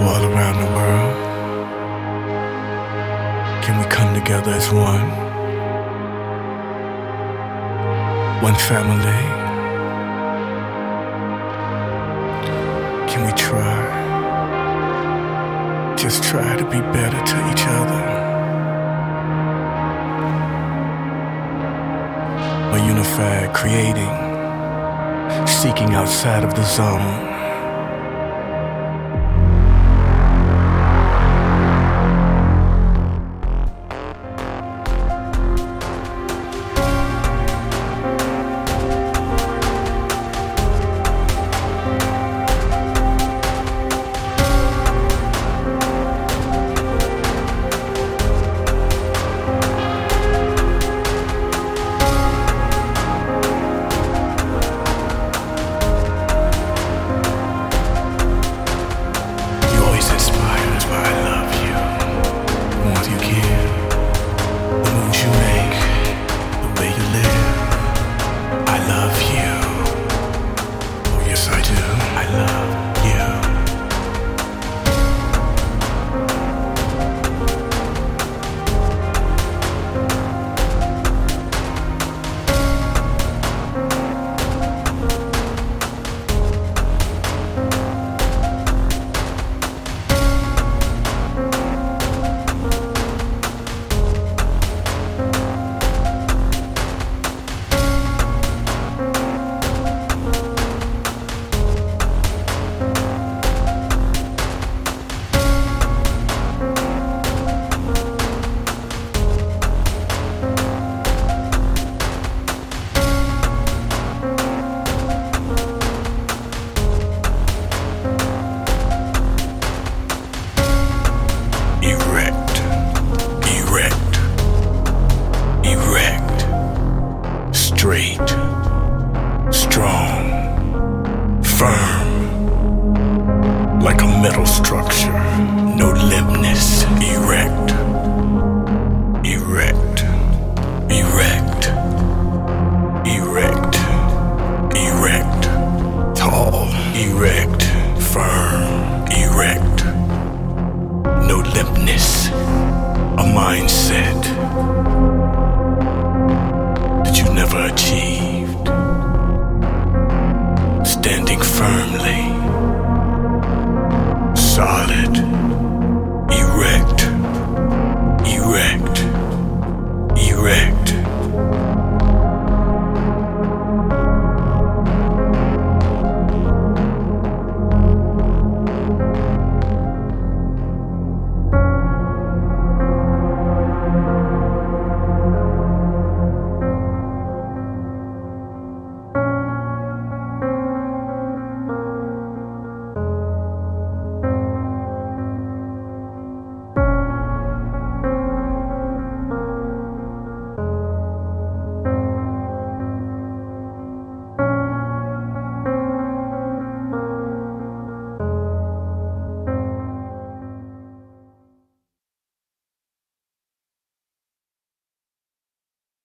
people all around the world? Can we come together as one? One family? Can we try? Just try to be better to each other. We're unified, creating, seeking outside of the zone. Firm, like a metal structure, no limbness, erect, erect, erect, erect, erect, tall, erect, firm, erect no limpness, a mindset